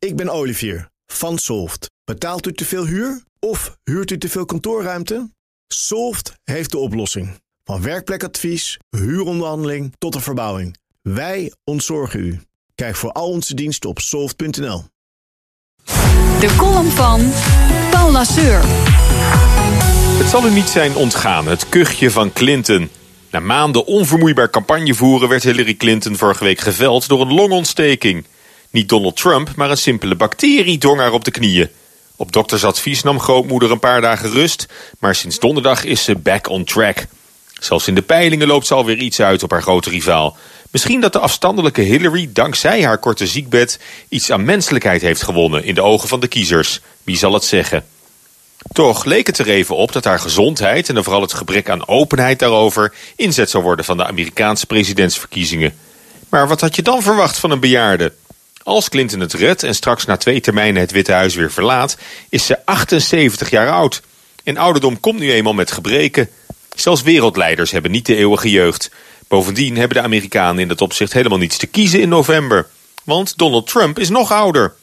Ik ben Olivier van Solft. Betaalt u te veel huur of huurt u te veel kantoorruimte? Solft heeft de oplossing. Van werkplekadvies, huuronderhandeling tot de verbouwing. Wij ontzorgen u. Kijk voor al onze diensten op soft.nl. De column van Paul Lasseur. Het zal u niet zijn ontgaan, het kuchje van Clinton. Na maanden onvermoeibaar campagne voeren werd Hillary Clinton vorige week geveld door een longontsteking. Niet Donald Trump, maar een simpele bacterie drong haar op de knieën. Op doktersadvies nam grootmoeder een paar dagen rust, maar sinds donderdag is ze back on track. Zelfs in de peilingen loopt ze alweer iets uit op haar grote rivaal. Misschien dat de afstandelijke Hillary dankzij haar korte ziekbed iets aan menselijkheid heeft gewonnen in de ogen van de kiezers. Wie zal het zeggen? Toch leek het er even op dat haar gezondheid en vooral het gebrek aan openheid daarover inzet zou worden van de Amerikaanse presidentsverkiezingen. Maar wat had je dan verwacht van een bejaarde? Als Clinton het redt en straks na twee termijnen het Witte Huis weer verlaat, is ze 78 jaar oud. En ouderdom komt nu eenmaal met gebreken. Zelfs wereldleiders hebben niet de eeuwige jeugd. Bovendien hebben de Amerikanen in dat opzicht helemaal niets te kiezen in november. Want Donald Trump is nog ouder.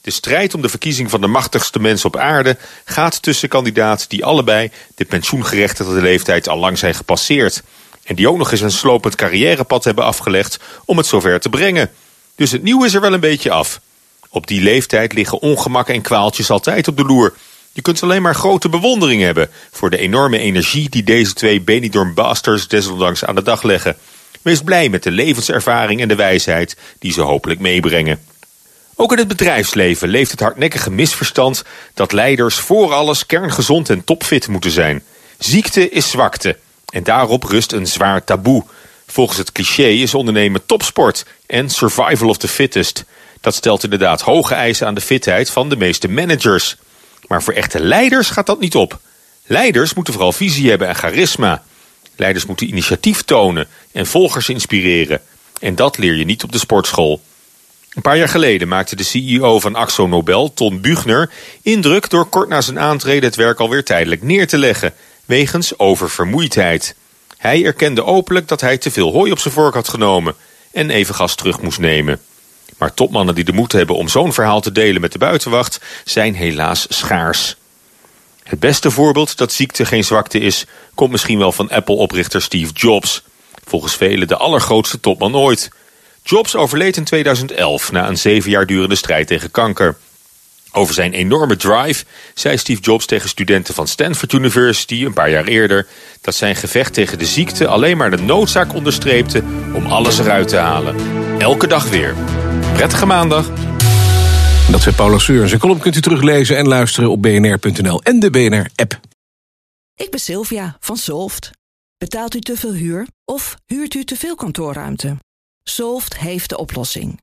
De strijd om de verkiezing van de machtigste mens op aarde gaat tussen kandidaten die allebei de pensioengerechtigde leeftijd al lang zijn gepasseerd. En die ook nog eens een slopend carrièrepad hebben afgelegd om het zover te brengen. Dus het nieuw is er wel een beetje af. Op die leeftijd liggen ongemakken en kwaaltjes altijd op de loer. Je kunt alleen maar grote bewondering hebben voor de enorme energie die deze twee Benidorm Basters desondanks aan de dag leggen. Wees blij met de levenservaring en de wijsheid die ze hopelijk meebrengen. Ook in het bedrijfsleven leeft het hardnekkige misverstand dat leiders voor alles kerngezond en topfit moeten zijn. Ziekte is zwakte en daarop rust een zwaar taboe. Volgens het cliché is ondernemen topsport en survival of the fittest. Dat stelt inderdaad hoge eisen aan de fitheid van de meeste managers. Maar voor echte leiders gaat dat niet op. Leiders moeten vooral visie hebben en charisma. Leiders moeten initiatief tonen en volgers inspireren. En dat leer je niet op de sportschool. Een paar jaar geleden maakte de CEO van Axo Nobel, Ton Buchner, indruk door kort na zijn aantreden het werk alweer tijdelijk neer te leggen, wegens oververmoeidheid. Hij erkende openlijk dat hij te veel hooi op zijn vork had genomen en even gas terug moest nemen. Maar topmannen die de moed hebben om zo'n verhaal te delen met de buitenwacht zijn helaas schaars. Het beste voorbeeld dat ziekte geen zwakte is, komt misschien wel van Apple-oprichter Steve Jobs. Volgens velen de allergrootste topman ooit. Jobs overleed in 2011 na een zeven jaar durende strijd tegen kanker. Over zijn enorme drive zei Steve Jobs tegen studenten van Stanford University een paar jaar eerder dat zijn gevecht tegen de ziekte alleen maar de noodzaak onderstreepte om alles eruit te halen. Elke dag weer. Prettige maandag. Dat zei Paula Seur. Zijn column kunt u teruglezen en luisteren op bnr.nl en de BNR-app. Ik ben Sylvia van Solft. Betaalt u te veel huur of huurt u te veel kantoorruimte? Solft heeft de oplossing.